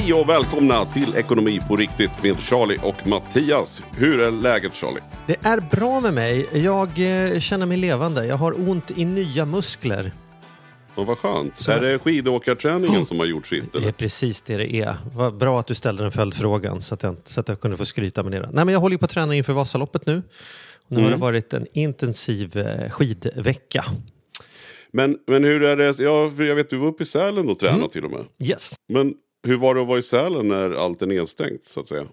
Hej och välkomna till Ekonomi på riktigt med Charlie och Mattias. Hur är läget Charlie? Det är bra med mig. Jag eh, känner mig levande. Jag har ont i nya muskler. Och vad skönt. Så... Är det skidåkarträningen som har gjort sitt? Det är precis det det är. Vad bra att du ställde den följdfrågan så att jag, så att jag kunde få skryta med det. Nej, men jag håller på att träna inför Vasaloppet nu. Nu mm. har det mm. varit en intensiv eh, skidvecka. Men, men hur är det? Ja, jag vet du var uppe i Sälen och tränade mm. till och med. Yes. Men hur var det att vara i Sälen när allt är nedstängt så att säga?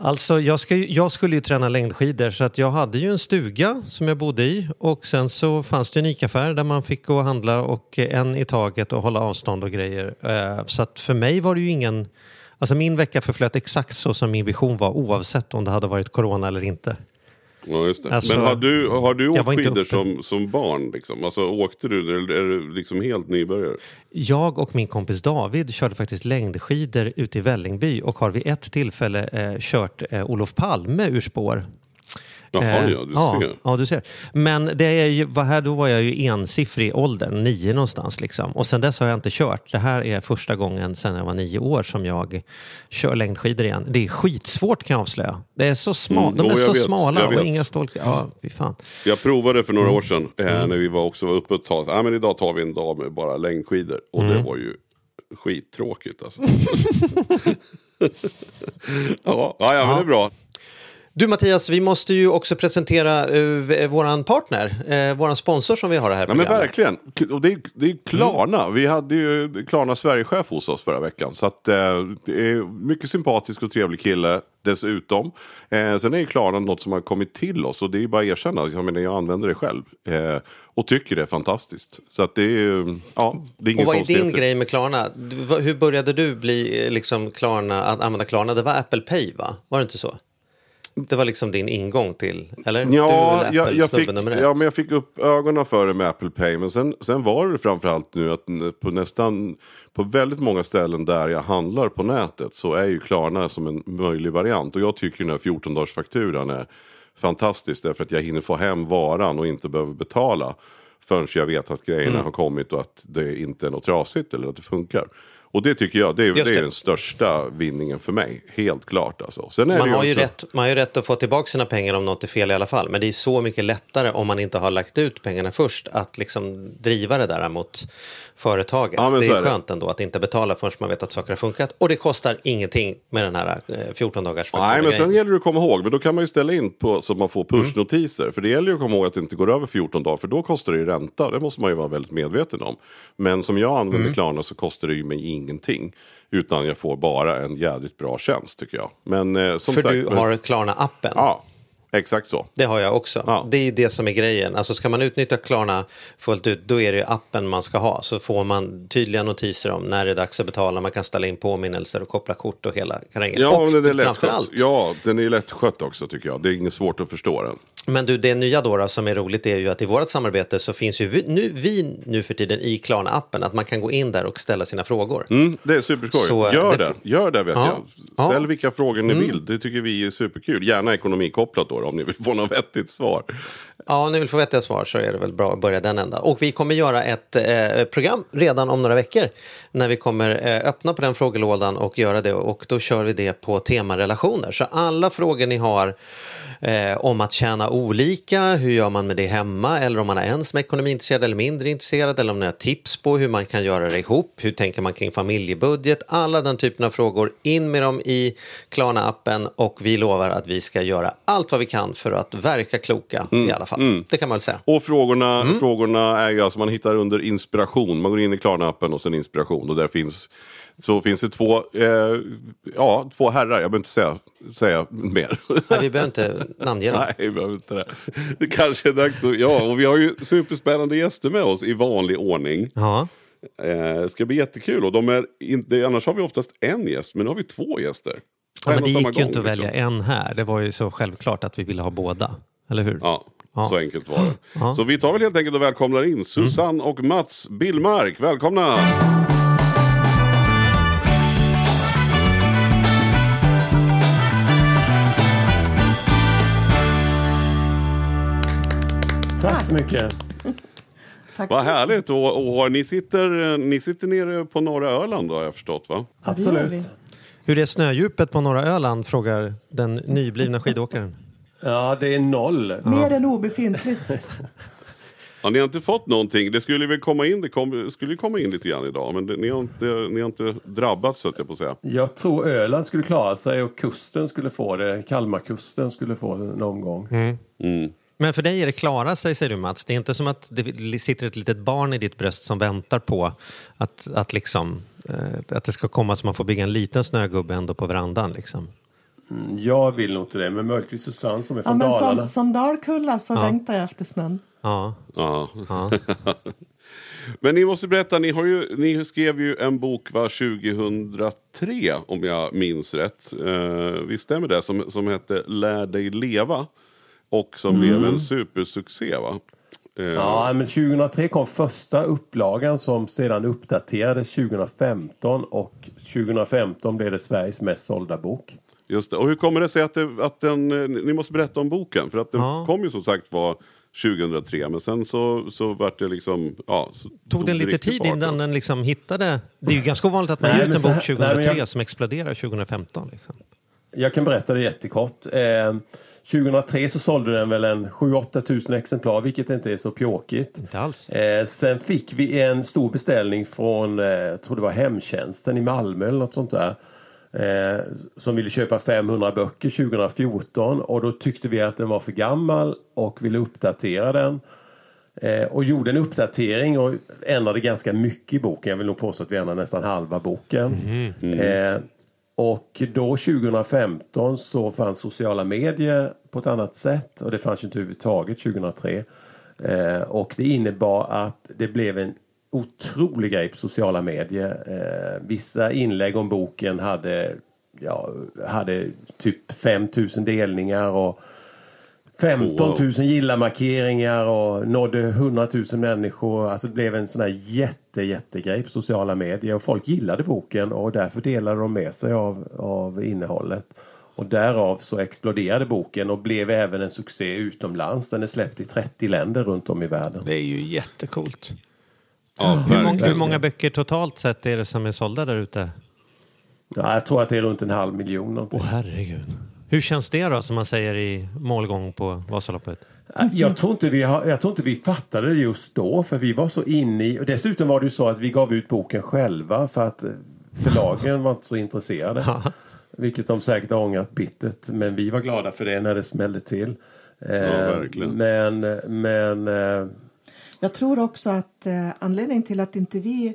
Alltså jag, ska, jag skulle ju träna längdskidor så att jag hade ju en stuga som jag bodde i och sen så fanns det en ICA-affär där man fick gå och handla och en i taget och hålla avstånd och grejer. Eh, så att för mig var det ju ingen, alltså min vecka förflöt exakt så som min vision var oavsett om det hade varit corona eller inte. Ja, just det. Alltså, Men har du, har du åkt skidor som, som barn? Liksom? Alltså, åkte du eller är du liksom helt nybörjare? Jag och min kompis David körde faktiskt längdskidor ute i Vällingby och har vid ett tillfälle eh, kört eh, Olof Palme ur spår. Jaha, eh, ja, du ja, ser. Ja, du ser. Men det är ju, här, då var jag ju ensiffrig i åldern, nio någonstans. Liksom. Och sen dess har jag inte kört. Det här är första gången sedan jag var nio år som jag kör längdskidor igen. Det är skitsvårt kan jag avslöja. Det är så sma mm, de är så vet, smala och inga stolkar. Ja, fy fan. Jag provade för några mm. år sedan eh, mm. när vi var också var uppe ett tag. Ah, men idag tar vi en dag med bara längdskidor. Och det mm. var ju skittråkigt alltså. ja, ja, ja, men det är bra. Du Mattias, vi måste ju också presentera uh, våran partner, uh, våran sponsor som vi har här ja, men Verkligen, och det är, det är Klarna. Mm. Vi hade ju Klarna Sverigechef hos oss förra veckan. Så att, uh, det är mycket sympatisk och trevlig kille dessutom. Uh, sen är ju Klarna något som har kommit till oss och det är bara att erkänna. Jag, menar, jag använder det själv och tycker det är fantastiskt. Så att det är, ja, det är Och vad är din grej med Klarna? Hur började du bli liksom Klarna, att använda Klarna? Det var Apple Pay va? Var det inte så? Det var liksom din ingång till, eller? Ja, jag, jag, fick, ja men jag fick upp ögonen för det med Apple Pay. Men sen, sen var det framförallt nu att på nästan, på väldigt många ställen där jag handlar på nätet så är ju Klarna som en möjlig variant. Och jag tycker den här 14 dagars fakturan är fantastisk därför att jag hinner få hem varan och inte behöver betala förrän jag vet att grejerna mm. har kommit och att det inte är något trasigt eller att det funkar. Och det tycker jag, det är, det. det är den största vinningen för mig. Helt klart alltså. Sen man, har också... ju rätt, man har ju rätt att få tillbaka sina pengar om något är fel i alla fall. Men det är så mycket lättare om man inte har lagt ut pengarna först. Att liksom driva det där mot företaget. Ja, det är, är skönt det. ändå att inte betala förrän man vet att saker har funkat. Och det kostar ingenting med den här 14 eh, dagars Nej, men sen gäller det att komma ihåg. Men då kan man ju ställa in på så man får pushnotiser. Mm. För det gäller ju att komma ihåg att det inte går över 14 dagar. För då kostar det ju ränta. Det måste man ju vara väldigt medveten om. Men som jag använder mm. Klarna så kostar det ju mig ingenting. Utan jag får bara en jävligt bra tjänst tycker jag. Men, eh, som För sagt, du har Klarna-appen? Ja, Exakt så. Det har jag också. Ja. Det är ju det som är grejen. Alltså ska man utnyttja Klarna fullt ut, då är det ju appen man ska ha. Så får man tydliga notiser om när det är dags att betala. Man kan ställa in påminnelser och koppla kort och hela karängen. Ja, och det är framförallt. Ja, den är lättskött också tycker jag. Det är inget svårt att förstå den. Men du, det nya då, då som är roligt är ju att i vårt samarbete så finns ju vi nu, vi nu för tiden i Klarna-appen att man kan gå in där och ställa sina frågor. Mm, det är superskoj. Så, Gör det, gör det vet ja, jag. Ställ ja. vilka frågor ni mm. vill. Det tycker vi är superkul. Gärna ekonomikopplat då om ni vill få något vettigt svar. Ja, om ni vill få vettiga svar så är det väl bra att börja den ända. Och vi kommer göra ett eh, program redan om några veckor när vi kommer eh, öppna på den frågelådan och göra det och då kör vi det på temarelationer. Så alla frågor ni har eh, om att tjäna olika, hur gör man med det hemma eller om man är en som är ekonomiintresserad eller mindre intresserad eller om ni har tips på hur man kan göra det ihop, hur tänker man kring familjebudget, alla den typen av frågor, in med dem i Klarna-appen och vi lovar att vi ska göra allt vad vi kan för att verka kloka mm. i alla fall. Mm. Det kan man väl säga. Och frågorna, mm. frågorna är ju alltså man hittar under inspiration, man går in i Klarna-appen och sen inspiration och där finns så finns det två, eh, ja, två herrar, jag behöver inte säga, säga mer. Nej, vi behöver inte namnge dem. Nej, vi behöver inte det. Det kanske är dags att, ja, och vi har ju superspännande gäster med oss i vanlig ordning. Ja. Eh, det ska bli jättekul och de är inte, annars har vi oftast en gäst, men nu har vi två gäster. Ja, men det gick ju inte att välja liksom. en här, det var ju så självklart att vi ville ha båda, eller hur? Ja. Ja. Så enkelt var det. Ja. Så vi tar väl helt enkelt och välkomnar in Susanne mm. och Mats Billmark. Välkomna! Tack så mycket. Tack Vad härligt. Och, och, ni, sitter, ni sitter nere på norra Öland då, har jag förstått va? Absolut. Hur är snödjupet på norra Öland, frågar den nyblivna skidåkaren. Ja, det är noll. Mer än obefintligt. Ja, ni har inte fått någonting. Det skulle väl komma in, det kom, skulle komma in lite grann idag. Men det, ni, har inte, ni har inte drabbats så att jag på säga. Jag tror Öland skulle klara sig och kusten skulle få det. Kalmarkusten skulle få det någon gång. Mm. Mm. Men för dig är det klara sig, säger du Mats. Det är inte som att det sitter ett litet barn i ditt bröst som väntar på att, att, liksom, eh, att det ska komma så man får bygga en liten snögubbe ändå på verandan. Liksom. Mm, jag vill nog inte det, men möjligtvis Susanne som är från ja, men Dalarna. Som, som Dalkulla så ja. längtar jag efter snön. Ja. ja. ja. men ni måste berätta, ni, har ju, ni skrev ju en bok var 2003 om jag minns rätt. Uh, visst stämmer det? Som, som hette Lär dig leva. Och som mm. blev en supersuccé va? Uh, ja, men 2003 kom första upplagan som sedan uppdaterades 2015 och 2015 blev det Sveriges mest sålda bok. Just det. Och hur kommer det sig att, det, att den, ni måste berätta om boken? För att den ja. kom ju som sagt var 2003 men sen så, så vart det liksom... Ja, tog den lite tid innan den liksom hittade... Det är ju ganska ovanligt att man ger ut en bok 2003 nej, jag, som exploderar 2015. Liksom. Jag kan berätta det jättekort. Eh, 2003 så sålde den väl en 7-8 tusen exemplar, vilket inte är så pjåkigt. Inte alls. Eh, sen fick vi en stor beställning från, eh, jag tror det var Hemtjänsten i Malmö eller något sånt där eh, som ville köpa 500 böcker 2014 och då tyckte vi att den var för gammal och ville uppdatera den. Eh, och gjorde en uppdatering och ändrade ganska mycket i boken. Jag vill nog påstå att vi ändrade nästan halva boken. Mm. Mm. Eh, och då 2015 så fanns sociala medier på ett annat sätt och det fanns inte överhuvudtaget 2003. Eh, och det innebar att det blev en otrolig grej på sociala medier. Eh, vissa inlägg om boken hade, ja, hade typ 5000 delningar och 15 000 gilla-markeringar och nådde 100 000 människor. Alltså det blev en sån här jätte, jättegrej på sociala medier och folk gillade boken och därför delade de med sig av, av innehållet. Och därav så exploderade boken och blev även en succé utomlands. Den är släppt i 30 länder runt om i världen. Det är ju jättecoolt. Ja, hur, många, hur, många, böcker totalt sett är det som är sålda där ute? Ja, jag tror att det är runt en halv miljon. Åh oh, herregud. Hur känns det då, som man säger i målgång på Vasaloppet? Jag tror, inte vi har, jag tror inte vi fattade det just då, för vi var så inne i... Och dessutom var det ju så att vi gav ut boken själva för att förlagen var inte så intresserade. vilket de säkert har ångrat bittert. Men vi var glada för det när det smällde till. Ja, verkligen. Men, men eh, jag tror också att eh, anledningen till att inte vi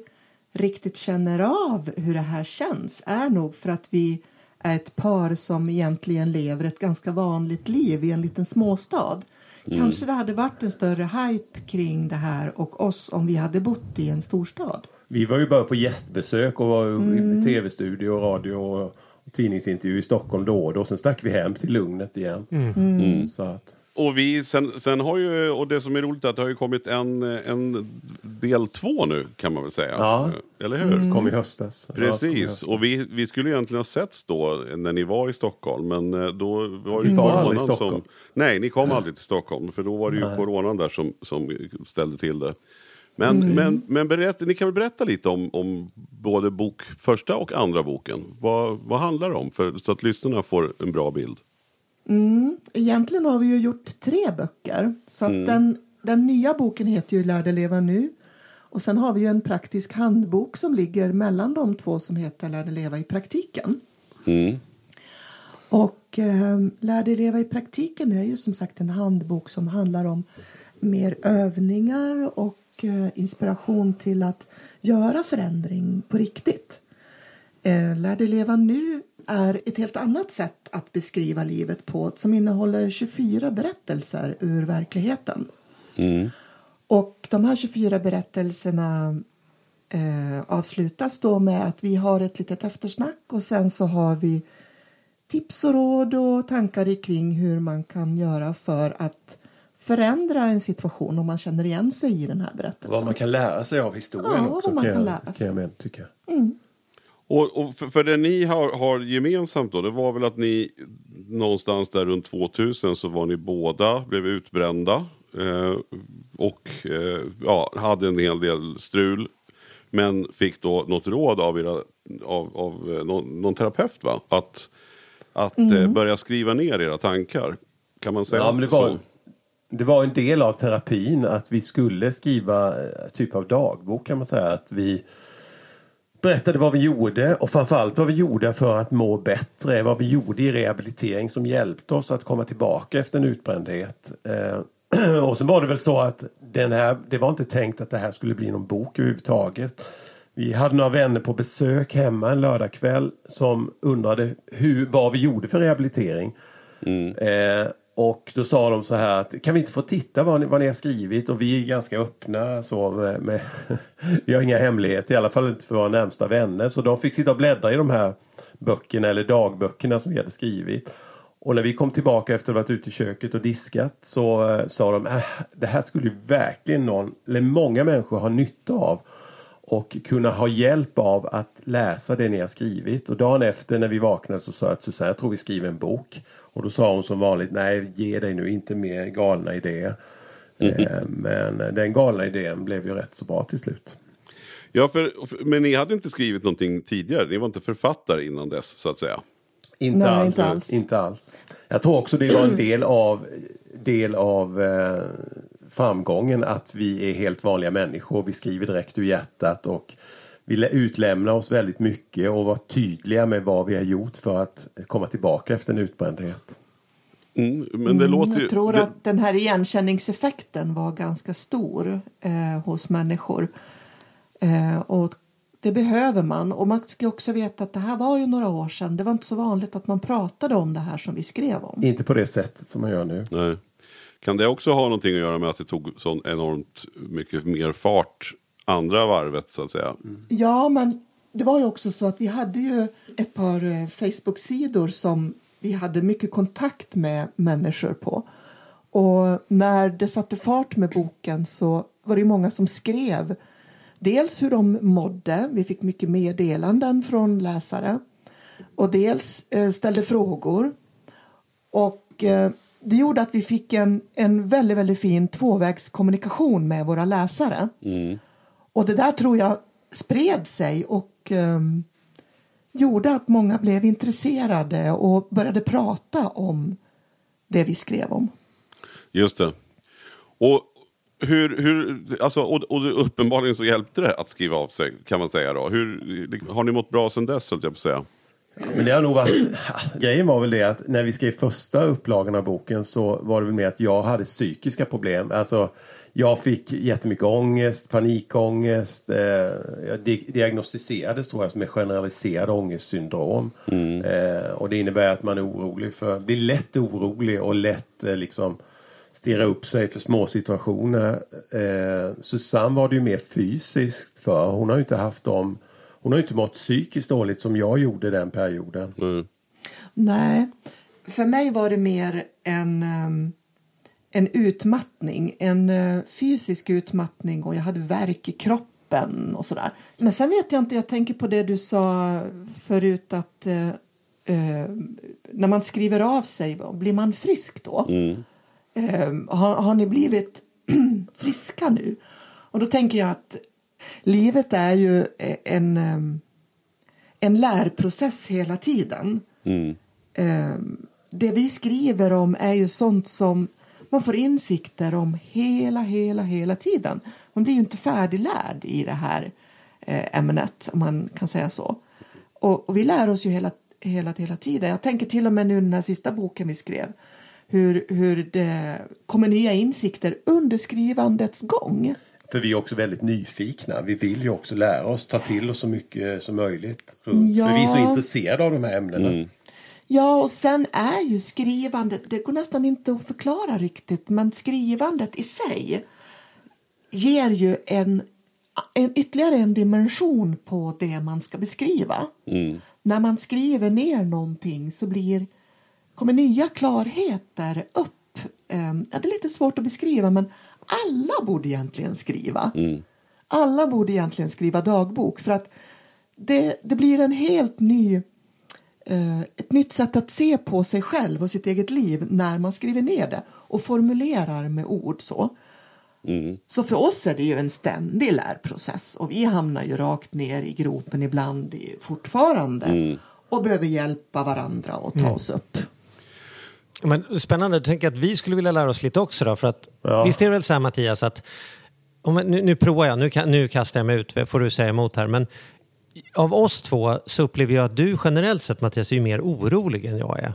riktigt känner av hur det här känns är nog för att vi är ett par som egentligen lever ett ganska vanligt liv i en liten småstad. Mm. Kanske det hade varit en större hype kring det här och oss om vi hade bott i en storstad. Vi var ju bara på gästbesök och var mm. i tv-studio, radio och tidningsintervju i Stockholm då och då. Sen stack vi hem till lugnet igen. Mm. Så att... Och vi, sen, sen har ju, och det som är roligt är att det har ju kommit en, en del två nu kan man väl säga. Ja, eller hur? Mm. kom i höstas. Precis, i höstas. och vi, vi skulle egentligen ha setts då när ni var i Stockholm. Men eh, då var det ju coronan som... Nej, ni kom aldrig till Stockholm. För då var det ju nej. coronan där som, som ställde till det. Men, men, men berätt, ni kan väl berätta lite om, om både bok, första och andra boken. Vad, vad handlar det om? För, så att lyssnarna får en bra bild. Mm. Egentligen har vi ju gjort tre böcker. Så mm. den, den nya boken heter ju Lär dig leva nu. Och sen har vi ju en praktisk handbok som ligger mellan de två som heter Lär dig leva i praktiken. Mm. Och eh, Lär dig leva i praktiken är ju som sagt en handbok som handlar om mer övningar och eh, inspiration till att göra förändring på riktigt. Eh, Lär dig leva nu är ett helt annat sätt att beskriva livet på som innehåller 24 berättelser ur verkligheten. Mm. Och de här 24 berättelserna eh, avslutas då med att vi har ett litet eftersnack och sen så har vi tips och råd och tankar kring hur man kan göra för att förändra en situation om man känner igen sig i den här berättelsen. Vad man kan lära sig av historien ja, också. Vad man kan, kan lära sig. Kan jag tycka. Mm. Och, och för, för, det ni har, har, gemensamt då, det var väl att ni någonstans där runt 2000 så var ni båda, blev utbrända. Eh, och eh, ja, hade en hel del strul. Men fick då något råd av, era, av, av eh, någon, någon terapeut va? Att, att mm. eh, börja skriva ner era tankar. Kan man säga ja, men det var, det var en del av terapin att vi skulle skriva eh, typ av dagbok kan man säga. Att vi berättade vad vi gjorde och framförallt vad vi gjorde för att må bättre. Vad vi gjorde i rehabilitering som hjälpte oss att komma tillbaka efter en utbrändhet. Eh, och sen var det väl så att den här, det var inte tänkt att det här skulle bli någon bok överhuvudtaget. Vi hade några vänner på besök hemma en lördagkväll som undrade hur, vad vi gjorde för rehabilitering. Mm. Eh, och då sa de så här att kan vi inte få titta vad ni, vad ni har skrivit och vi är ganska öppna så med, med vi har inga hemligheter i alla fall inte för våra närmsta vänner så de fick sitta och bläddra i de här böckerna eller dagböckerna som vi hade skrivit. Och när vi kom tillbaka efter att ha varit ute i köket och diskat så eh, sa de äh, det här skulle verkligen någon, eller många människor ha nytta av och kunna ha hjälp av att läsa det ni har skrivit. Och dagen efter när vi vaknade så sa jag att Susanne, jag tror vi skriver en bok. Och då sa hon som vanligt, nej ge dig nu inte mer galna idéer. Mm -hmm. Men den galna idén blev ju rätt så bra till slut. Ja, för, men ni hade inte skrivit någonting tidigare? Ni var inte författare innan dess, så att säga? Inte, nej, alls, inte alls. Inte alls. Jag tror också det var en del av, del av eh, framgången att vi är helt vanliga människor. Vi skriver direkt ur hjärtat och vi utlämnar oss väldigt mycket och var tydliga med vad vi har gjort för att komma tillbaka efter en utbrändhet. Mm, men det låter ju, jag tror det... att den här igenkänningseffekten var ganska stor eh, hos människor. Eh, och det behöver man. Och man ska också veta att det här var ju några år sedan. Det var inte så vanligt att man pratade om det här som vi skrev om. Inte på det sättet som man gör nu. Nej. Kan det också ha någonting att göra med att det tog så enormt mycket mer fart andra varvet så att säga? Mm. Ja, men det var ju också så att vi hade ju ett par eh, Facebook-sidor som vi hade mycket kontakt med människor på. Och när det satte fart med boken så var det många som skrev dels hur de mådde, vi fick mycket meddelanden från läsare och dels eh, ställde frågor. Och eh, det gjorde att vi fick en, en väldigt, väldigt fin tvåvägskommunikation med våra läsare. Mm. Och det där tror jag spred sig och um, gjorde att många blev intresserade och började prata om det vi skrev om. Just det. Och hur, hur, alltså, och, och uppenbarligen så hjälpte det att skriva av sig kan man säga då. Hur, har ni mått bra sen dess höll jag på att säga? Men det har nog varit, grejen var väl det att när vi skrev första upplagan av boken så var det väl mer att jag hade psykiska problem. Alltså jag fick jättemycket ångest, panikångest. Eh, jag diagnostiserades tror jag som en generaliserad ångestsyndrom. Mm. Eh, och det innebär att man är orolig för, blir lätt orolig och lätt eh, liksom stirra upp sig för små situationer. Eh, Susanne var det ju mer fysiskt för. Hon har ju inte haft dem hon har inte mått psykiskt dåligt som jag gjorde den perioden. Mm. Nej, för mig var det mer en, ehm, en utmattning, en eh, fysisk utmattning och jag hade värk i kroppen och sådär. Men sen vet jag inte, jag tänker på det du sa förut att uh, när man skriver av sig, blir man frisk då? Mm. Uh, har, har ni blivit friska nu? Och då tänker jag att livet är ju en, en lärprocess hela tiden. Mm. Det vi skriver om är ju sånt som man får insikter om hela, hela, hela tiden. Man blir ju inte färdiglärd i det här eh, ämnet, om man kan säga så. Och, och, vi lär oss ju hela, hela, hela tiden. Jag tänker till och med nu den här sista boken vi skrev hur, hur det kommer nya insikter under skrivandets gång. För vi är också väldigt nyfikna. Vi vill ju också lära oss, ta till oss så mycket som möjligt. Ja. För vi är så intresserade av de här ämnena. Mm. Ja, och sen är ju skrivandet, det går nästan inte att förklara riktigt, men skrivandet i sig ger ju en, en ytterligare en dimension på det man ska beskriva. Mm. När man skriver ner någonting så blir, kommer nya klarheter upp. Ehm, ja, det är lite svårt att beskriva, men alla borde egentligen skriva. Mm. Alla borde egentligen skriva dagbok för att det, det blir en helt ny eh, ett nytt sätt att se på sig själv och sitt eget liv när man skriver ner det och formulerar med ord så. Mm. Så för oss är det ju en ständig lärprocess och vi hamnar ju rakt ner i gropen ibland fortfarande mm. och behöver hjälpa varandra och ta mm. oss upp. Men spännande, jag tänker att vi skulle vilja lära oss lite också då, för att ja. visst är det väl så här Mattias att om, nu, nu provar jag, nu, nu kastar jag mig ut, får du säga emot här, men av oss två så upplever jag att du generellt sett Mattias är mer orolig än jag är.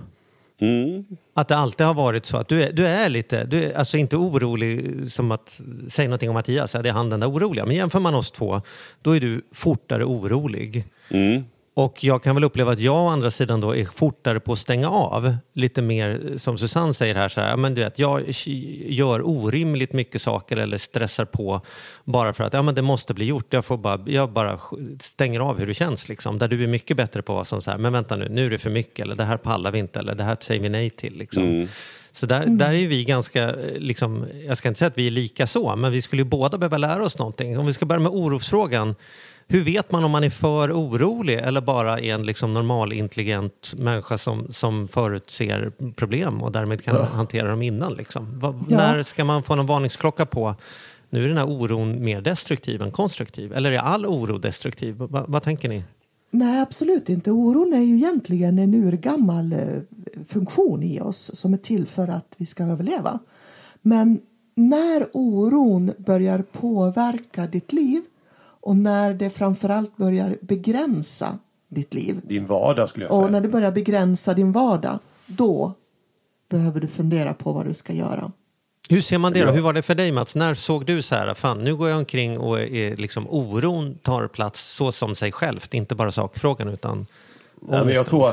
Mm. Att det alltid har varit så att du är, du är lite, du är alltså inte orolig som att säga någonting om Mattias, det är han den där oroliga. Men jämför man oss två, då är du fortare orolig. Mm. Och jag kan väl uppleva att jag å andra sidan då är fortare på att stänga av. Lite mer som Susanne säger här, så här men du vet, jag gör orimligt mycket saker eller stressar på bara för att ja, men det måste bli gjort. Jag, får bara, jag bara stänger av hur det känns. Liksom. Där du är mycket bättre på vad som så här, men vänta nu, nu är det för mycket eller det här pallar vi inte eller det här säger vi nej till. Liksom. Mm. Så där, mm. där är vi ganska, liksom, jag ska inte säga att vi är lika så, men vi skulle ju båda behöva lära oss någonting. Om vi ska börja med orosfrågan hur vet man om man är för orolig eller bara är en liksom normal intelligent människa som, som förutser problem och därmed kan ja. hantera dem innan? Liksom? Va, ja. När ska man få en varningsklocka på nu är den här oron mer destruktiv än konstruktiv? Eller är all oro destruktiv? Va, vad tänker ni? Nej, absolut inte. Oron är ju egentligen en urgammal eh, funktion i oss som är till för att vi ska överleva. Men när oron börjar påverka ditt liv och när det framförallt börjar begränsa ditt liv. Din vardag skulle jag säga. Och när det börjar begränsa din vardag, då behöver du fundera på vad du ska göra. Hur ser man det då? Hur var det för dig Mats? När såg du så här, fan nu går jag omkring och är liksom oron tar plats så som sig självt, inte bara sakfrågan utan Nej, men jag, tror,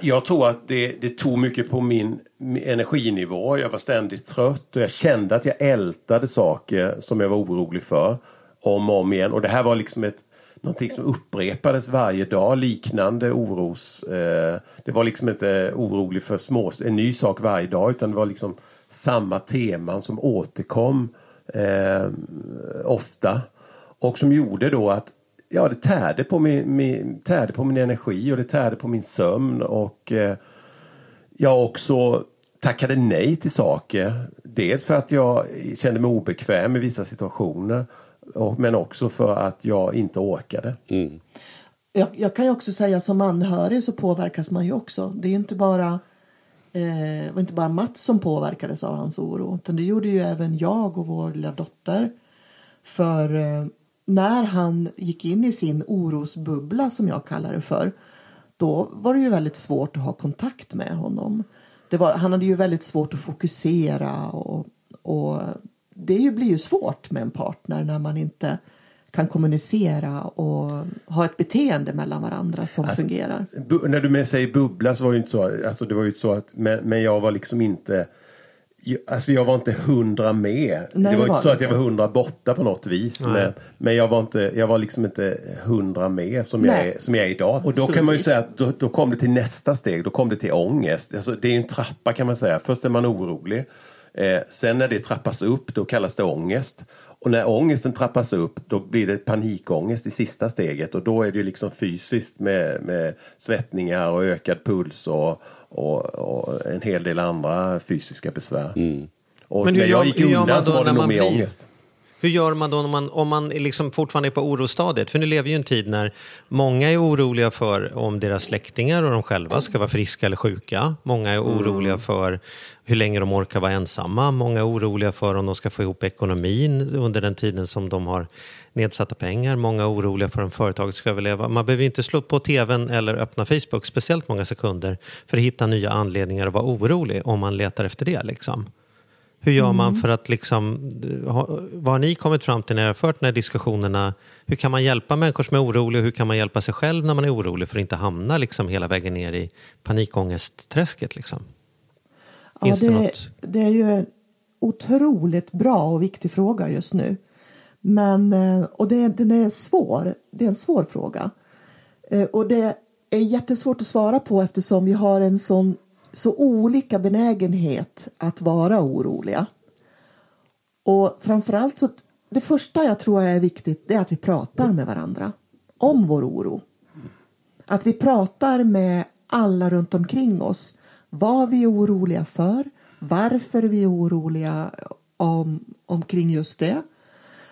jag tror att det, det tog mycket på min energinivå. Jag var ständigt trött och jag kände att jag ältade saker som jag var orolig för om och om igen. Och det här var liksom ett, någonting som upprepades varje dag, liknande oros... Eh, det var liksom inte orolig för små, en ny sak varje dag utan det var liksom samma teman som återkom eh, ofta. Och som gjorde då att ja, det tärde på min, min, tärde på min energi och det tärde på min sömn. Och eh, jag också tackade nej till saker. Dels för att jag kände mig obekväm i vissa situationer men också för att jag inte orkade. Mm. Jag, jag, kan ju också säga som anhörig så påverkas man ju också. Det är inte bara eh, var inte bara Mats som påverkades av hans oro utan det gjorde ju även jag och vår lilla dotter. För eh, när han gick in i sin orosbubbla som jag kallar det för då var det ju väldigt svårt att ha kontakt med honom. Det var, han hade ju väldigt svårt att fokusera och, och det blir ju svårt med en partner när man inte kan kommunicera och ha ett beteende mellan varandra som alltså, fungerar. när du säger bubbla så var det inte så, alltså det var ju så att, men, men jag var liksom inte Alltså jag var inte hundra med. Nej, det var inte så att jag var hundra borta på något vis. Men, men, jag var inte, jag var liksom inte hundra med som jag, är, som jag är idag. Och då kan man ju säga att då, då kom det till nästa steg. Då kom det till ångest. Alltså det är en trappa kan man säga. Först är man orolig. Eh, sen när det trappas upp, då kallas det ångest. Och när ångesten trappas upp, då blir det panikångest i sista steget. Och då är det liksom fysiskt med, med svettningar och ökad puls och, och, och en hel del andra fysiska besvär. Mm. Och Men när jag gick undan så var det nog mer blir... ångest. Hur gör man då om man, om man liksom fortfarande är på orostadiet? För nu lever ju en tid när många är oroliga för om deras släktingar och de själva ska vara friska eller sjuka. Många är oroliga mm. för hur länge de orkar vara ensamma. Många är oroliga för om de ska få ihop ekonomin under den tiden som de har nedsatta pengar. Många är oroliga för om företaget ska överleva. Man behöver inte slå på tvn eller öppna Facebook speciellt många sekunder för att hitta nya anledningar att vara orolig om man letar efter det. Liksom. Hur gör man mm. för att liksom, vad har ni kommit fram till när ni har fört de här diskussionerna? Hur kan man hjälpa människor som är oroliga och hur kan man hjälpa sig själv när man är orolig för att inte hamna liksom hela vägen ner i panikångestträsket? Liksom? ja, det, det, det är ju en otroligt bra och viktig fråga just nu. Men, eh, och det, den är svår. Det är en svår fråga. Eh, och det är jättesvårt att svara på eftersom vi har en sån så olika benägenhet att vara oroliga. Och framförallt så, det första jag tror är viktigt det är att vi pratar med varandra om vår oro. Att vi pratar med alla runt omkring oss vad vi är oroliga för, varför vi är oroliga om, omkring just det.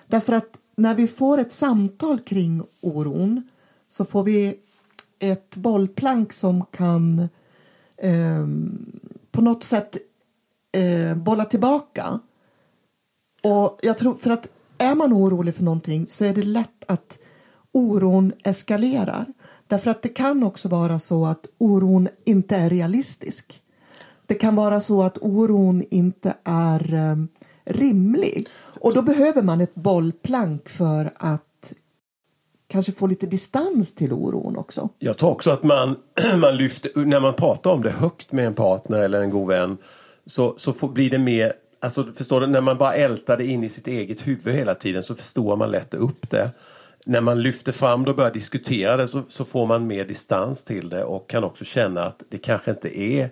Därför att när vi får ett samtal kring oron så får vi ett bollplank som kan eh, på något sätt eh, bolla tillbaka. Och jag tror för att är man orolig för någonting så är det lätt att oron eskalerar. Därför att det kan också vara så att oron inte är realistisk. Det kan vara så att oron inte är eh, rimlig. Och då behöver man ett bollplank för att kanske få lite distans till oron också. Jag tror också att man, man lyfter, när man pratar om det högt med en partner eller en god vän så, så får, blir det mer, alltså förstår du, när man bara ältar det in i sitt eget huvud hela tiden så förstår man lätt upp det. När man lyfter fram det och börjar diskutera det så, så får man mer distans till det och kan också känna att det kanske inte är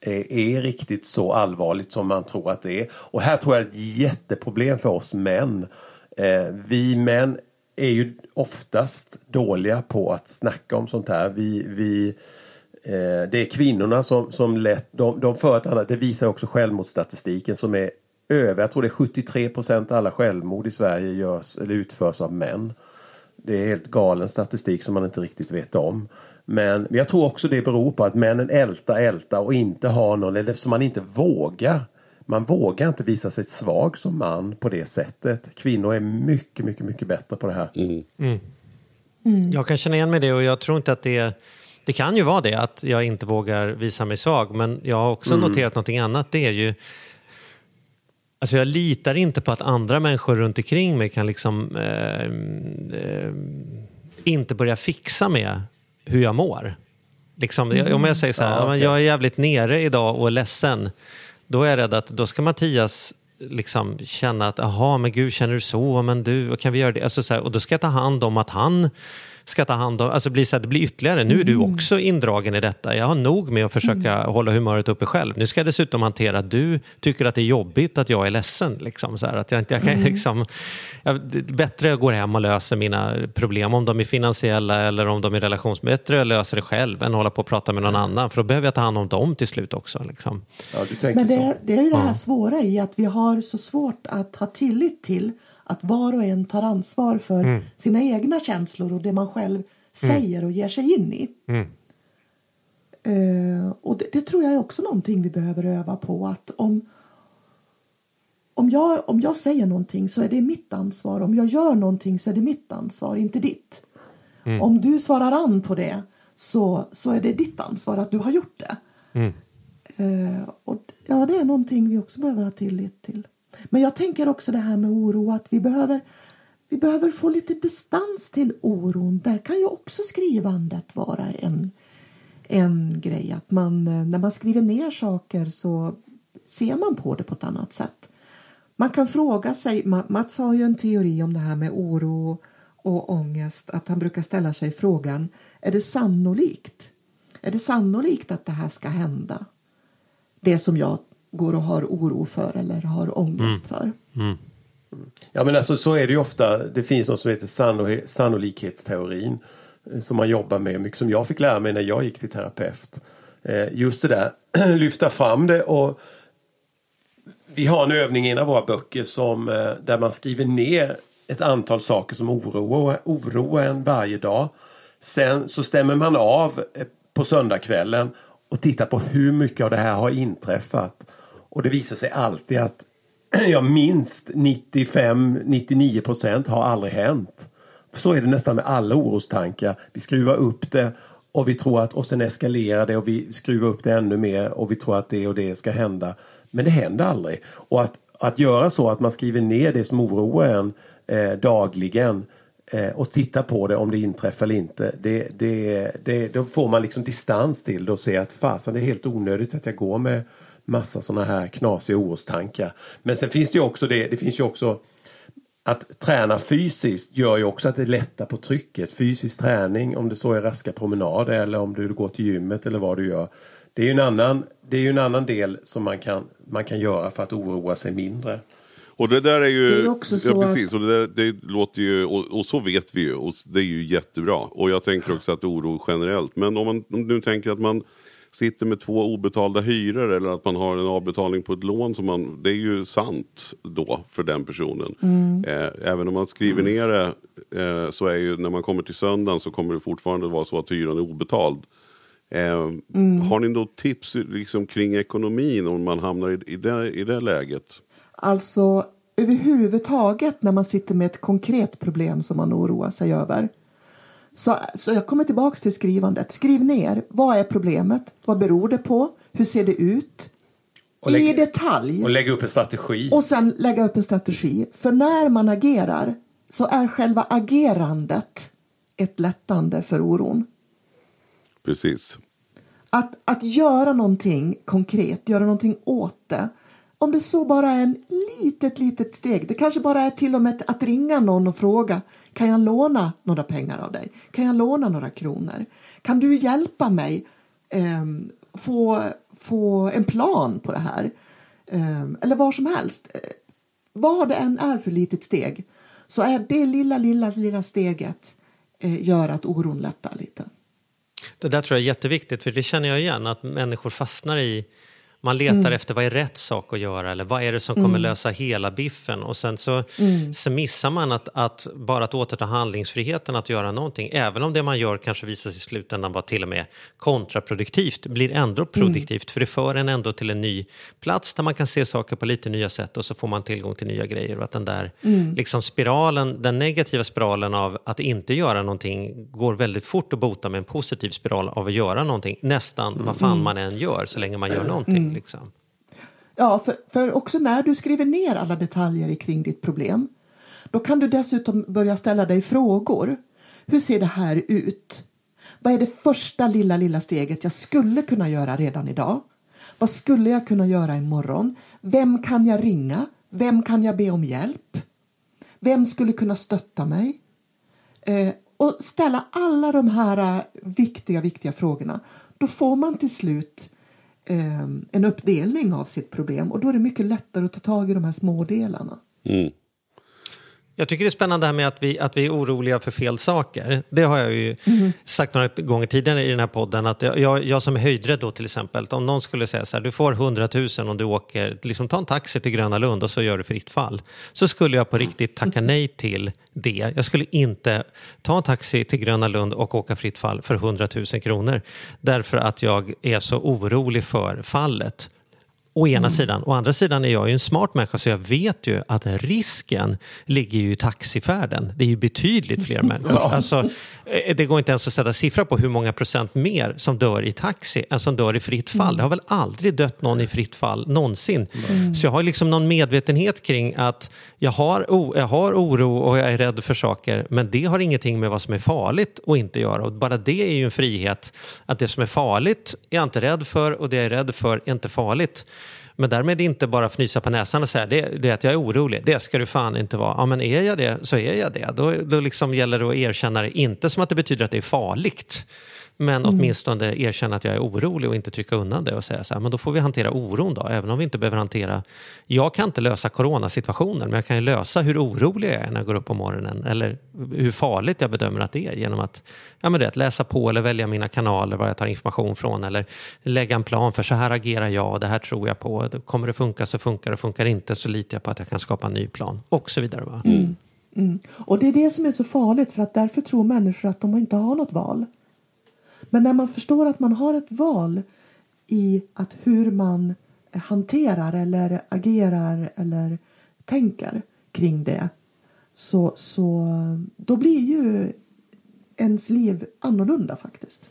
är, är riktigt så allvarligt som man tror att det är. Och här tror jag är ett jätteproblem för oss män. Eh, vi män är ju oftast dåliga på att snacka om sånt här. Vi, vi, eh, det är kvinnorna som, som lätt, de, de för ett annat, det visar också självmordsstatistiken som är över, jag tror det är 73 procent av alla självmord i Sverige görs, eller utförs av män. Det är helt galen statistik som man inte riktigt vet om. Men jag tror också det beror på att männen ältar, ältar och inte har någon, eller som man inte vågar. Man vågar inte visa sig svag som man på det sättet. Kvinnor är mycket, mycket, mycket bättre på det här. Mm. Mm. Mm. Jag kan känna igen mig det och jag tror inte att det det kan ju vara det, att jag inte vågar visa mig svag. Men jag har också mm. noterat någonting annat. Det är ju... Alltså jag litar inte på att andra människor runt omkring mig kan liksom eh, eh, inte börja fixa med hur jag mår. Liksom, mm. Om jag säger så här, ja, okay. jag är jävligt nere idag och är ledsen. Då är jag rädd att då ska Mattias liksom känna att, jaha, men gud, känner du så? Men du, kan vi göra det? Alltså, så här, och då ska jag ta hand om att han ska ta hand om, alltså blir så här, det blir ytterligare, nu är du mm. också indragen i detta. Jag har nog med att försöka mm. hålla humöret uppe själv. Nu ska jag dessutom hantera att du tycker att det är jobbigt att jag är ledsen. Liksom, så här, att jag, jag kan, mm. liksom, jag, bättre jag går hem och löser mina problem, om de är finansiella eller om de är relations... Bättre jag löser det själv än att hålla på och prata med någon annan, för då behöver jag ta hand om dem till slut också. Liksom. Ja, Men det, det, är det här svåra i att vi har så svårt att ha tillit till att var och en tar ansvar för mm. sina egna känslor och det man själv mm. säger och ger sig in i. Mm. Uh, och det, det, tror jag är också någonting vi behöver öva på. Att om, om, jag, om jag säger någonting så är det mitt ansvar. Om jag gör någonting så är det mitt ansvar, inte ditt. Mm. Om du svarar an på det så, så är det ditt ansvar att du har gjort det. Uh, och ja, det är någonting vi också behöver ha tillit till. Men jag tänker också det här med oro att vi behöver, vi behöver få lite distans till oron. Där kan ju också skrivandet vara en, en grej. Att man, eh, när man skriver ner saker så ser man på det på ett annat sätt. Man kan fråga sig, Mats har ju en teori om det här med oro och ångest, att han brukar ställa sig frågan, är det sannolikt? Är det sannolikt att det här ska hända? Det som jag går och har oro för eller har ångest mm. för. Mm. Ja men alltså så är det ju ofta. Det finns något som heter sannolikhetsteorin eh, som man jobbar med, mycket som jag fick lära mig när jag gick till terapeut. Eh, just det där, lyfta fram det och vi har en övning i en av våra böcker som, eh, där man skriver ner ett antal saker som oroar, oroar en varje dag. Sen så stämmer man av på söndagskvällen och tittar på hur mycket av det här har inträffat. Och det visar sig alltid att ja, minst 95-99 procent har aldrig hänt. Så är det nästan med alla orostankar. Vi skruvar upp det och vi tror att och sen eskalerar det och vi skruvar upp det ännu mer och vi tror att det och det ska hända. Men det händer aldrig. Och att, att göra så att man skriver ner det som oroar en eh, dagligen eh, och titta på det om det inträffar eller inte. Det, det, det, då får man liksom distans till det och se att fasen det är helt onödigt att jag går med massa sådana här knasiga orostankar. Men sen finns det ju också det, det finns ju också att träna fysiskt gör ju också att det lättar på trycket. Fysisk träning, om det så är raska promenader eller om du går till gymmet eller vad du gör. Det är ju en annan, det är ju en annan del som man kan, man kan göra för att oroa sig mindre. Och det där är ju, det är också så ja, precis, och det, där, det låter ju, och, och, så vet vi ju, och det är ju jättebra. Och jag tänker också att oro generellt, men om man om du tänker att man sitter med två obetalda hyror eller att man har en avbetalning på ett lån. Som man, det är ju sant då för den personen. Mm. Eh, även om man skriver ner det eh, så är ju när man kommer till söndagen så kommer det fortfarande vara så att hyran är obetald. Eh, mm. Har ni då tips liksom, kring ekonomin om man hamnar i, i, det, i det läget? Alltså överhuvudtaget när man sitter med ett konkret problem som man oroar sig över. Så, så jag kommer tillbaka till skrivandet. Skriv ner. Vad är problemet? Vad beror det på? Hur ser det ut? Lägg, I detalj. Och lägga upp en strategi. Och sen lägga upp en strategi. För när man agerar så är själva agerandet ett lättande för oron. Precis. Att, att göra någonting konkret, göra någonting åt det. Om det så bara är en litet, litet steg. Det kanske bara är till och med att ringa någon och fråga kan jag låna några pengar av dig? Kan jag låna några kronor? Kan du hjälpa mig eh, få, få en plan på det här? Eh, eller vad som helst. Eh, vad det än är för litet steg så är det lilla, lilla, lilla steget eh, gör att oron lättar lite. Det där tror jag är jätteviktigt, för det känner jag igen, att människor fastnar i man letar mm. efter vad är rätt sak att göra eller vad är det som kommer mm. lösa hela biffen. Och sen så, mm. så missar man att, att, bara att återta handlingsfriheten att göra någonting. Även om det man gör kanske visar sig i slutändan vara till och med kontraproduktivt. blir ändå mm. produktivt för det för en ändå till en ny plats där man kan se saker på lite nya sätt och så får man tillgång till nya grejer. Och att den där mm. liksom spiralen, den negativa spiralen av att inte göra någonting går väldigt fort att bota med en positiv spiral av att göra någonting. Nästan vad fan mm. man än gör så länge man gör någonting. Liksom. Ja, för, för också när du skriver ner alla detaljer kring ditt problem då kan du dessutom börja ställa dig frågor. Hur ser det här ut? Vad är det första lilla, lilla steget jag skulle kunna göra redan idag? Vad skulle jag kunna göra imorgon? Vem kan jag ringa? Vem kan jag be om hjälp? Vem skulle kunna stötta mig? Eh, och ställa alla de här eh, viktiga, viktiga frågorna. Då får man till slut eh, Eh, en uppdelning av sitt problem och då är det mycket lättare att ta tag i de här små delarna. Mm. Jag tycker det är spännande här med att vi, att vi är oroliga för fel saker. Det har jag ju mm. sagt några gånger tidigare i den här podden. Att jag, jag som är höjdrädd då till exempel, om någon skulle säga så här, du får 100 000 om du åker, liksom ta en taxi till Gröna Lund och så gör du fritt fall. Så skulle jag på riktigt tacka nej till det. Jag skulle inte ta en taxi till Gröna Lund och åka fritt fall för 100 000 kronor. Därför att jag är så orolig för fallet. Å ena mm. sidan. Å andra sidan är jag ju en smart människa så jag vet ju att risken ligger ju i taxifärden. Det är ju betydligt fler människor. Ja. Alltså, eh, det går inte ens att sätta siffra på hur många procent mer som dör i taxi än som dör i fritt fall. Mm. Det har väl aldrig dött någon i fritt fall någonsin. Mm. Så jag har liksom någon medvetenhet kring att jag har, jag har oro och jag är rädd för saker men det har ingenting med vad som är farligt att inte göra. Och bara det är ju en frihet. Att det som är farligt är jag inte rädd för och det jag är rädd för är inte farligt. Men därmed inte bara fnysa på näsan och säga det, det är att jag är orolig. Det ska du fan inte vara. Ja men är jag det så är jag det. Då, då liksom gäller det att erkänna det. Inte som att det betyder att det är farligt. Men mm. åtminstone erkänna att jag är orolig och inte trycka undan det och säga så här, men då får vi hantera oron då, även om vi inte behöver hantera... Jag kan inte lösa coronasituationen, men jag kan ju lösa hur orolig jag är när jag går upp på morgonen eller hur farligt jag bedömer att det är genom att, ja, men det, läsa på eller välja mina kanaler var jag tar information från eller lägga en plan för så här agerar jag, det här tror jag på, kommer det funka så funkar det, funkar inte så litar jag på att jag kan skapa en ny plan och så vidare. Mm. Mm. Och det är det som är så farligt för att därför tror människor att de inte har något val. Men när man förstår att man har ett val i att hur man hanterar eller agerar eller tänker kring det så, så då blir ju ens liv annorlunda faktiskt.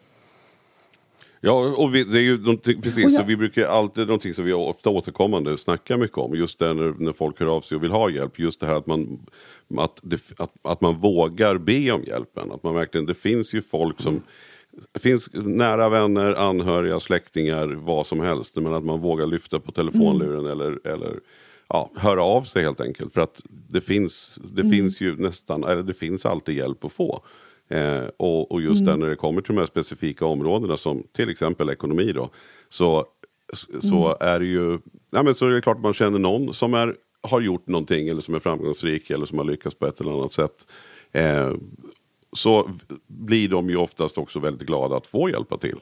Ja, och vi, det är ju precis, jag, så vi brukar alltid, någonting som vi ofta återkommande snackar mycket om, just det när, när folk hör av sig och vill ha hjälp, just det här att man, att, det, att, att man vågar be om hjälpen. Att man verkligen, det finns ju folk som det finns nära vänner, anhöriga, släktingar, vad som helst. Men att man vågar lyfta på telefonluren mm. eller, eller ja, höra av sig helt enkelt. För att det finns, det mm. finns ju nästan, eller det finns alltid hjälp att få. Eh, och, och, just mm. där när det kommer till de här specifika områdena som till exempel ekonomi då. Så, så mm. är det ju, ja, men så är det klart att man känner någon som är, har gjort någonting eller som är framgångsrik eller som har lyckats på ett eller annat sätt. Eh, så blir de ju oftast också väldigt glada att få hjälpa till.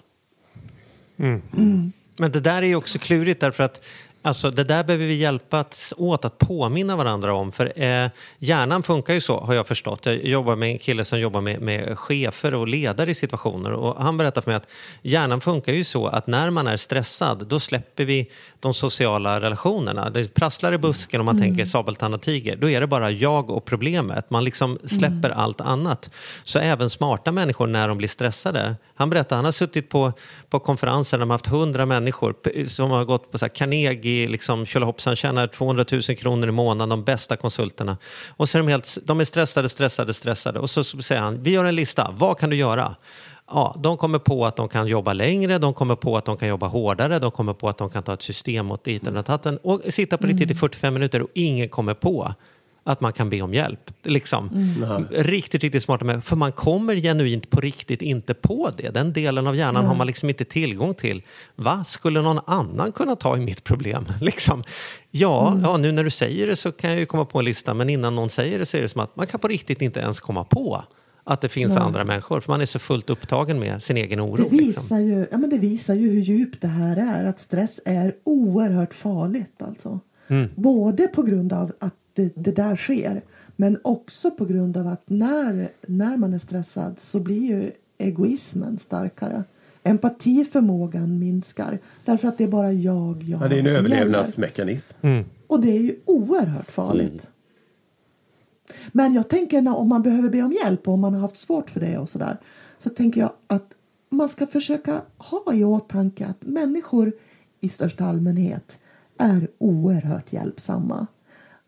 Mm. Mm. Men det där är ju också klurigt därför att Alltså det där behöver vi hjälpas åt att påminna varandra om. För eh, hjärnan funkar ju så, har jag förstått. Jag jobbar med en kille som jobbar med, med chefer och ledare i situationer. Och han berättar för mig att hjärnan funkar ju så att när man är stressad, då släpper vi de sociala relationerna. Det prasslar i busken om man mm. tänker sabeltand och tiger. Då är det bara jag och problemet. Man liksom släpper mm. allt annat. Så även smarta människor när de blir stressade. Han berättar, han har suttit på, på konferenser där de har haft hundra människor som har gått på så här Carnegie, liksom, tjolahoppsan, tjänar 200 000 kronor i månaden, de bästa konsulterna. Och så är de, helt, de är stressade, stressade, stressade. Och så säger han, vi gör en lista, vad kan du göra? ja, de kommer på att de kan jobba längre, de kommer på att de kan jobba hårdare, de kommer på att de kan ta ett system åt diten och och sitta på riktigt i 45 mm. minuter och ingen kommer på att man kan be om hjälp. Liksom. Mm. Riktigt, riktigt smarta människor. För man kommer genuint på riktigt inte på det. Den delen av hjärnan mm. har man liksom inte tillgång till. Va? Skulle någon annan kunna ta i mitt problem? Liksom. Ja, mm. ja, nu när du säger det så kan jag ju komma på en lista, men innan någon säger det så är det som att man kan på riktigt inte ens komma på att det finns Nej. andra människor. För man är så fullt upptagen med sin egen oro. Det visar, liksom. ju, ja, men det visar ju hur djupt det här är. Att stress är oerhört farligt. Alltså. Mm. Både på grund av att det, det, där sker men också på grund av att när, när man är stressad så blir ju egoismen starkare. Empatiförmågan minskar därför att det är bara jag, jag ja, Det är en överlevnadsmekanism. Mm. Och det är ju oerhört farligt. Mm. Men jag tänker när, om man behöver be om hjälp och om man har haft svårt för det och sådär så tänker jag att man ska försöka ha i åtanke att människor i största allmänhet är oerhört hjälpsamma.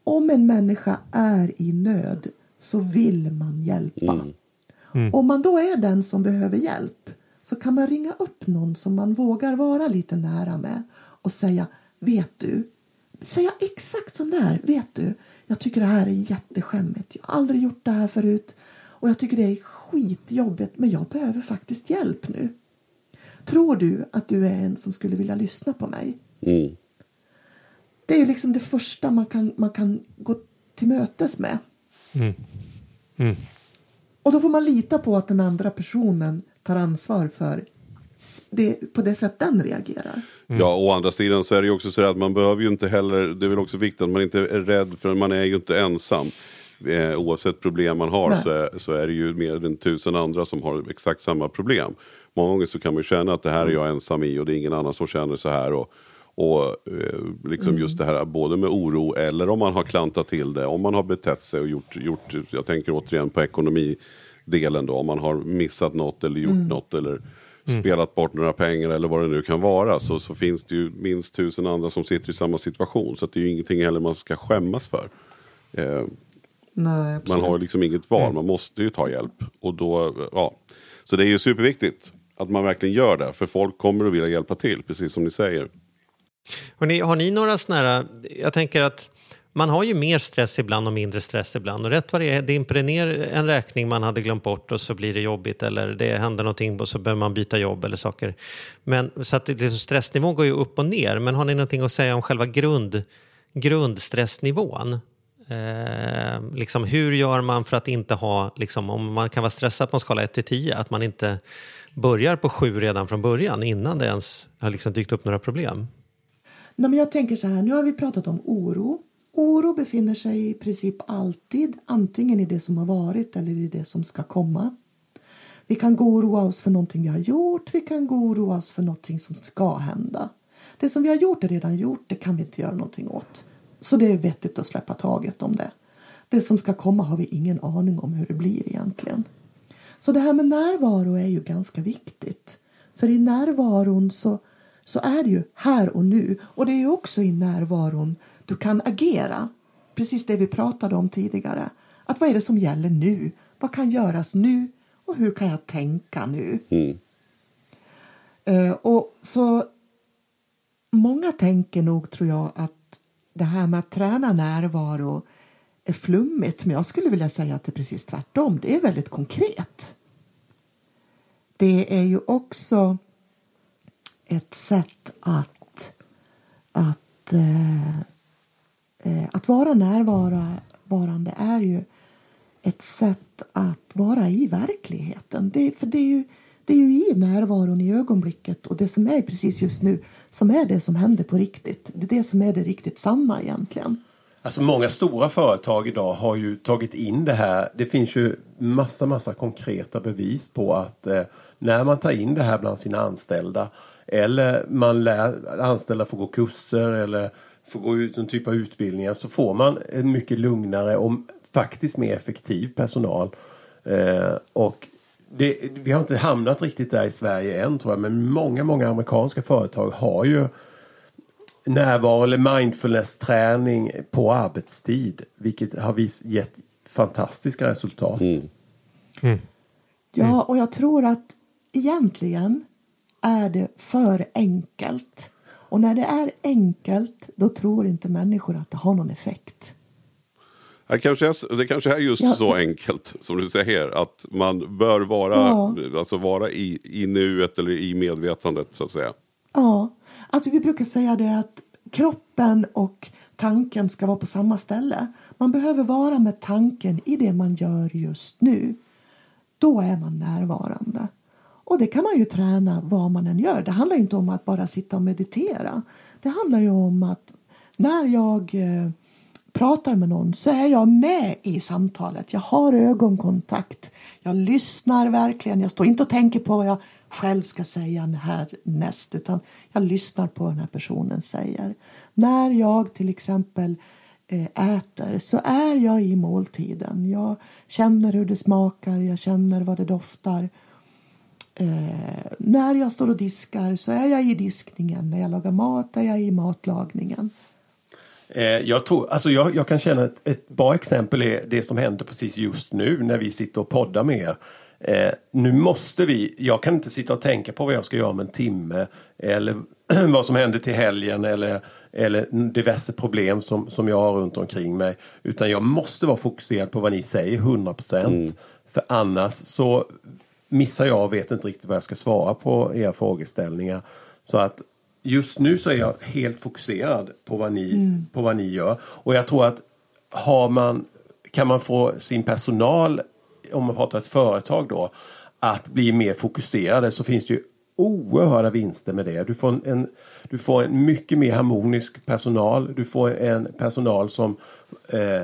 Om en människa är i nöd så vill man hjälpa. Mm. Mm. Om man då är den som behöver hjälp så kan man ringa upp någon som man vågar vara lite nära med och säga Vet du? Säga exakt som det är. Vet du? Jag tycker det här är jätteskämmigt. Jag har aldrig gjort det här förut. Och jag tycker det är skitjobbigt men jag behöver faktiskt hjälp nu. Tror du att du är en som skulle vilja lyssna på mig? Mm. Det är liksom det första man kan, man kan gå till mötes med. Mm. Mm. Och då får man lita på att den andra personen tar ansvar för det, på det sätt den reagerar. Mm. Ja, å andra sidan så är det ju också så att man behöver ju inte heller, det är väl också viktigt att man inte är rädd för man är ju inte ensam. Eh, oavsett problem man har så är, så är det ju mer än tusen andra som har exakt samma problem. Många gånger så kan man ju känna att det här är jag ensam i och det är ingen annan som känner så här. Och, och eh, liksom mm. just det här både med oro eller om man har klantat till det, om man har betett sig och gjort, gjort jag tänker återigen på ekonomidelen då, om man har missat något eller gjort mm. något eller mm. spelat bort några pengar eller vad det nu kan vara så, så finns det ju minst tusen andra som sitter i samma situation. Så det är ju ingenting heller man ska skämmas för. Eh, Nej, man har liksom inget val, mm. man måste ju ta hjälp. Och då, ja. Så det är ju superviktigt att man verkligen gör det, för folk kommer att vilja hjälpa till, precis som ni säger. Hörrni, har ni några sådana här, jag tänker att man har ju mer stress ibland och mindre stress ibland. Och rätt vad det är, dimper det ner en räkning man hade glömt bort och så blir det jobbigt eller det händer någonting och så behöver man byta jobb eller saker. Men, så att liksom stressnivån går ju upp och ner. Men har ni någonting att säga om själva grund, grundstressnivån? Eh, liksom, hur gör man för att inte ha, liksom, om man kan vara stressad på en skala 1 till 10, att man inte börjar på 7 redan från början innan det ens har liksom dykt upp några problem? Nej, men jag tänker så här, nu har vi pratat om oro Oro befinner sig i princip alltid antingen i det som har varit eller i det som ska komma. Vi kan gå och oroa oss för någonting vi har gjort, vi kan gå och oroa oss för någonting som ska hända. Det som vi har gjort är redan gjort, det kan vi inte göra någonting åt. Så det är vettigt att släppa taget om det. Det som ska komma har vi ingen aning om hur det blir egentligen. Så det här med närvaro är ju ganska viktigt. För i närvaron så, så är det ju här och nu. Och det är också i närvaron du kan agera. Precis det vi pratade om tidigare. Att vad är det som gäller nu? Vad kan göras nu? Och hur kan jag tänka nu? Mm. Uh, och så Många tänker nog, tror jag, att det här med att träna närvaro är flummigt. Men jag skulle vilja säga att det är precis tvärtom. Det är väldigt konkret. Det är ju också ett sätt att, att eh, eh att vara närvarande är ju ett sätt att vara i verkligheten. Det, för det är, ju, Det är ju i närvaron i ögonblicket och det som är precis just nu som är det som händer på riktigt. Det är det som är det riktigt sanna egentligen. Alltså många stora företag idag har ju tagit in det här. Det finns ju massa, massa konkreta bevis på att eh, när man tar in det här bland sina anställda eller man lär anställda får gå kurser eller får gå ut en typ av utbildningar så får man en mycket lugnare och faktiskt mer effektiv personal. Eh, och det, vi har inte hamnat riktigt där i Sverige än tror jag men många, många amerikanska företag har ju närvaro eller mindfulness-träning på arbetstid. Vilket har gett fantastiska resultat. Mm. Mm. Ja, och jag tror att egentligen är det för enkelt. Och när det är enkelt, då tror inte människor att det har någon effekt. Det kanske är, det kanske är just ja, så enkelt som du säger att man bör vara, ja. alltså vara i, i nuet eller i medvetandet så att säga. Ja, alltså vi brukar säga det att kroppen och tanken ska vara på samma ställe. Man behöver vara med tanken i det man gör just nu. Då är man närvarande. Och det kan man ju träna vad man än gör. Det handlar inte om att bara sitta och meditera. Det handlar ju om att när jag eh, pratar med någon så är jag med i samtalet. Jag har ögonkontakt. Jag lyssnar verkligen. Jag står inte och tänker på vad jag själv ska säga härnäst utan jag lyssnar på vad den här personen säger. När jag till exempel eh, äter så är jag i måltiden. Jag känner hur det smakar, jag känner vad det doftar. Eh, när jag står och diskar så är jag i diskningen. När jag lagar mat är jag i matlagningen. Eh, jag, tror, alltså jag, jag kan känna att ett bra exempel är det som händer precis just nu när vi sitter och poddar med er. Eh, nu måste vi, jag kan inte sitta och tänka på vad jag ska göra om en timme eller vad som händer till helgen eller, eller diverse problem som, som jag har runt omkring mig. Utan jag måste vara fokuserad på vad ni säger 100 procent. Mm. För annars så missar jag och vet inte riktigt vad jag ska svara på era frågeställningar. Så att just nu så är jag helt fokuserad på vad ni, mm. på vad ni gör. Och jag tror att har man, kan man få sin personal, om man pratar ett företag då, att bli mer fokuserade så finns det ju oerhörda vinster med det. Du får en, du får en mycket mer harmonisk personal. Du får en personal som eh,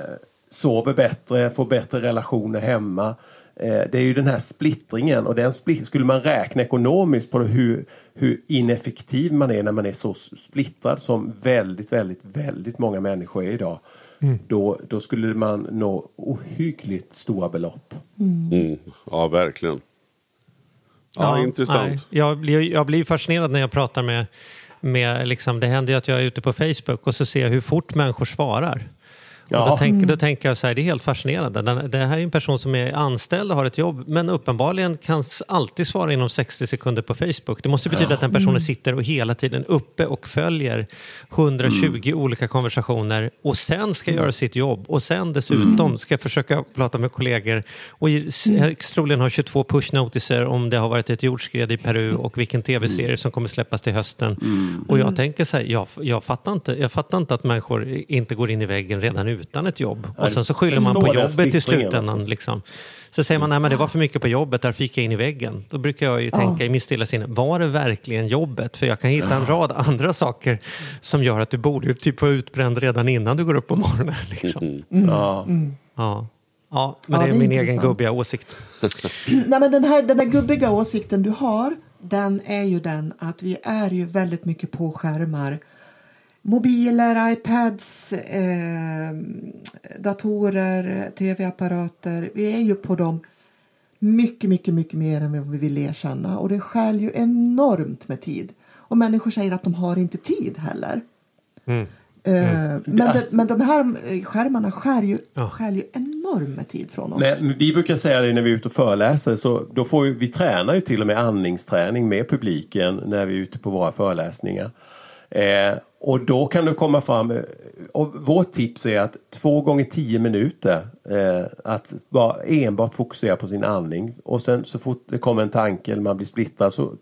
sover bättre, får bättre relationer hemma. Eh, det är ju den här splittringen och den split skulle man räkna ekonomiskt på hur, hur ineffektiv man är när man är så splittrad som väldigt, väldigt, väldigt många människor är idag. Mm. Då, då skulle man nå ohyggligt stora belopp. Mm. Mm. Ja, verkligen. Ja, ja intressant. Nej. Jag, blir, jag blir fascinerad när jag pratar med, med liksom, det händer ju att jag är ute på Facebook och så ser jag hur fort människor svarar. Ja. Då, tänk, då tänker jag så här, det är helt fascinerande. Den, det här är en person som är anställd och har ett jobb men uppenbarligen kan alltid svara inom 60 sekunder på Facebook. Det måste betyda ja. att den personen mm. sitter och hela tiden uppe och följer 120 mm. olika konversationer och sen ska mm. göra sitt jobb och sen dessutom mm. ska försöka prata med kollegor och mm. troligen ha 22 push-notiser om det har varit ett jordskred i Peru och vilken tv-serie mm. som kommer släppas till hösten. Mm. Och jag tänker så här, jag, jag, fattar inte, jag fattar inte att människor inte går in i väggen redan utan ett jobb. Och sen så skyller man på jobbet i slutändan. Alltså. Liksom. Så säger man, att det var för mycket på jobbet, där fick jag in i väggen. Då brukar jag ju tänka i mitt stilla sinne, var det verkligen jobbet? För jag kan hitta en rad andra saker som gör att du borde typ vara utbränd redan innan du går upp på morgonen. Liksom. Mm. Mm. Ja. Mm. ja. Ja, men ja, det är, det är min intressant. egen gubbiga åsikt. Nej, men den, här, den här gubbiga åsikten du har, den är ju den att vi är ju väldigt mycket på skärmar mobiler, iPads, eh, datorer, tv-apparater. Vi är ju på dem mycket, mycket, mycket mer än vad vi vill erkänna och det skär ju enormt med tid. Och människor säger att de har inte tid heller. Mm. Eh, mm. Men, de, men de här skärmarna skär ju, ja. skär ju enormt med tid från oss. Men vi brukar säga det när vi är ute och föreläser, så då får vi, vi tränar ju till och med andningsträning med publiken när vi är ute på våra föreläsningar. Eh, och då kan du komma fram, eh, och vårt tips är att två gånger tio minuter eh, att bara enbart fokusera på sin andning och sen så fort det kommer en tanke eller man blir splittrad så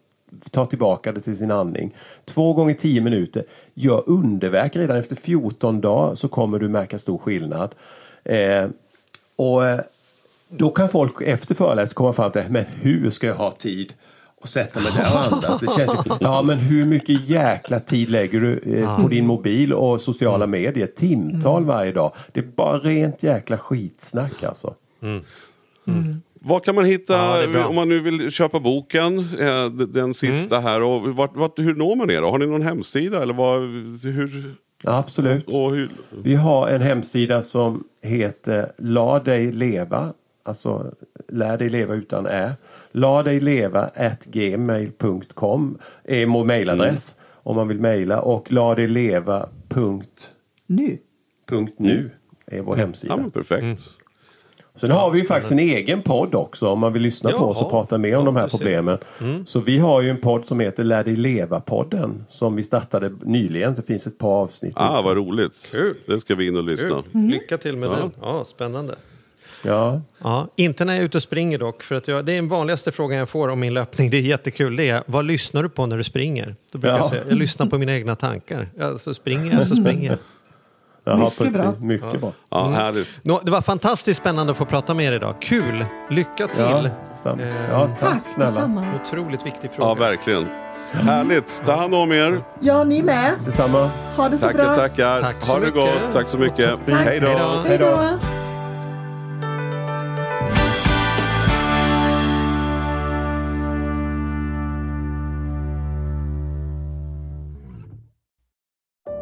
ta tillbaka det till sin andning. Två gånger tio minuter, gör underverk redan efter 14 dagar så kommer du märka stor skillnad. Eh, och eh, då kan folk efter föreläsningen komma fram till, men hur ska jag ha tid och sätta mig där och andas. Det känns ju, ja, men hur mycket jäkla tid lägger du eh, på din mobil och sociala mm. medier? Timtal mm. varje dag. Det är bara rent jäkla skitsnack alltså. Mm. Mm. Vad kan man hitta ja, om man nu vill köpa boken, eh, den sista mm. här? Och vart, vart, hur når man er? Har ni någon hemsida? Eller vad, hur... Ja, absolut. Och hur... Vi har en hemsida som heter La dig leva. Alltså lär dig leva utan ä. La dig leva gmail.com är vår mejladress mm. om man vill mejla. Och la dig leva punkt nu. Punkt nu är vår hemsida. Ja, perfekt. Mm. Sen har vi ju faktiskt en egen podd också om man vill lyssna Jaha. på oss och prata mer om ja, de här problemen. Mm. Så vi har ju en podd som heter Lär dig leva-podden som vi startade nyligen. Det finns ett par avsnitt. Ah, vad roligt. Kul. Det ska vi in och lyssna. Mm. Lycka till med ja. den. Ja, spännande. Ja. ja. Inte när jag är ute och springer dock. För att jag, det är den vanligaste frågan jag får om min löpning. Det är jättekul. Det är, vad lyssnar du på när du springer? Då brukar ja. jag säga, jag lyssnar på mina egna tankar. Ja, så springer jag så springer jag. Jaha, mycket precis. bra. Mycket ja. bra. Ja, mm. härligt. Nå, det var fantastiskt spännande att få prata med er idag. Kul! Lycka till! Ja, eh, ja tack, tack snälla. Detsamma. Otroligt viktig fråga. Ja, verkligen. Mm. Härligt! Ta hand om er. Ja, ni med. Detsamma. Ha det så tackar, bra. Tackar, Tack så Ha det gott. Tack så mycket. Tack. Hej då. Hej då.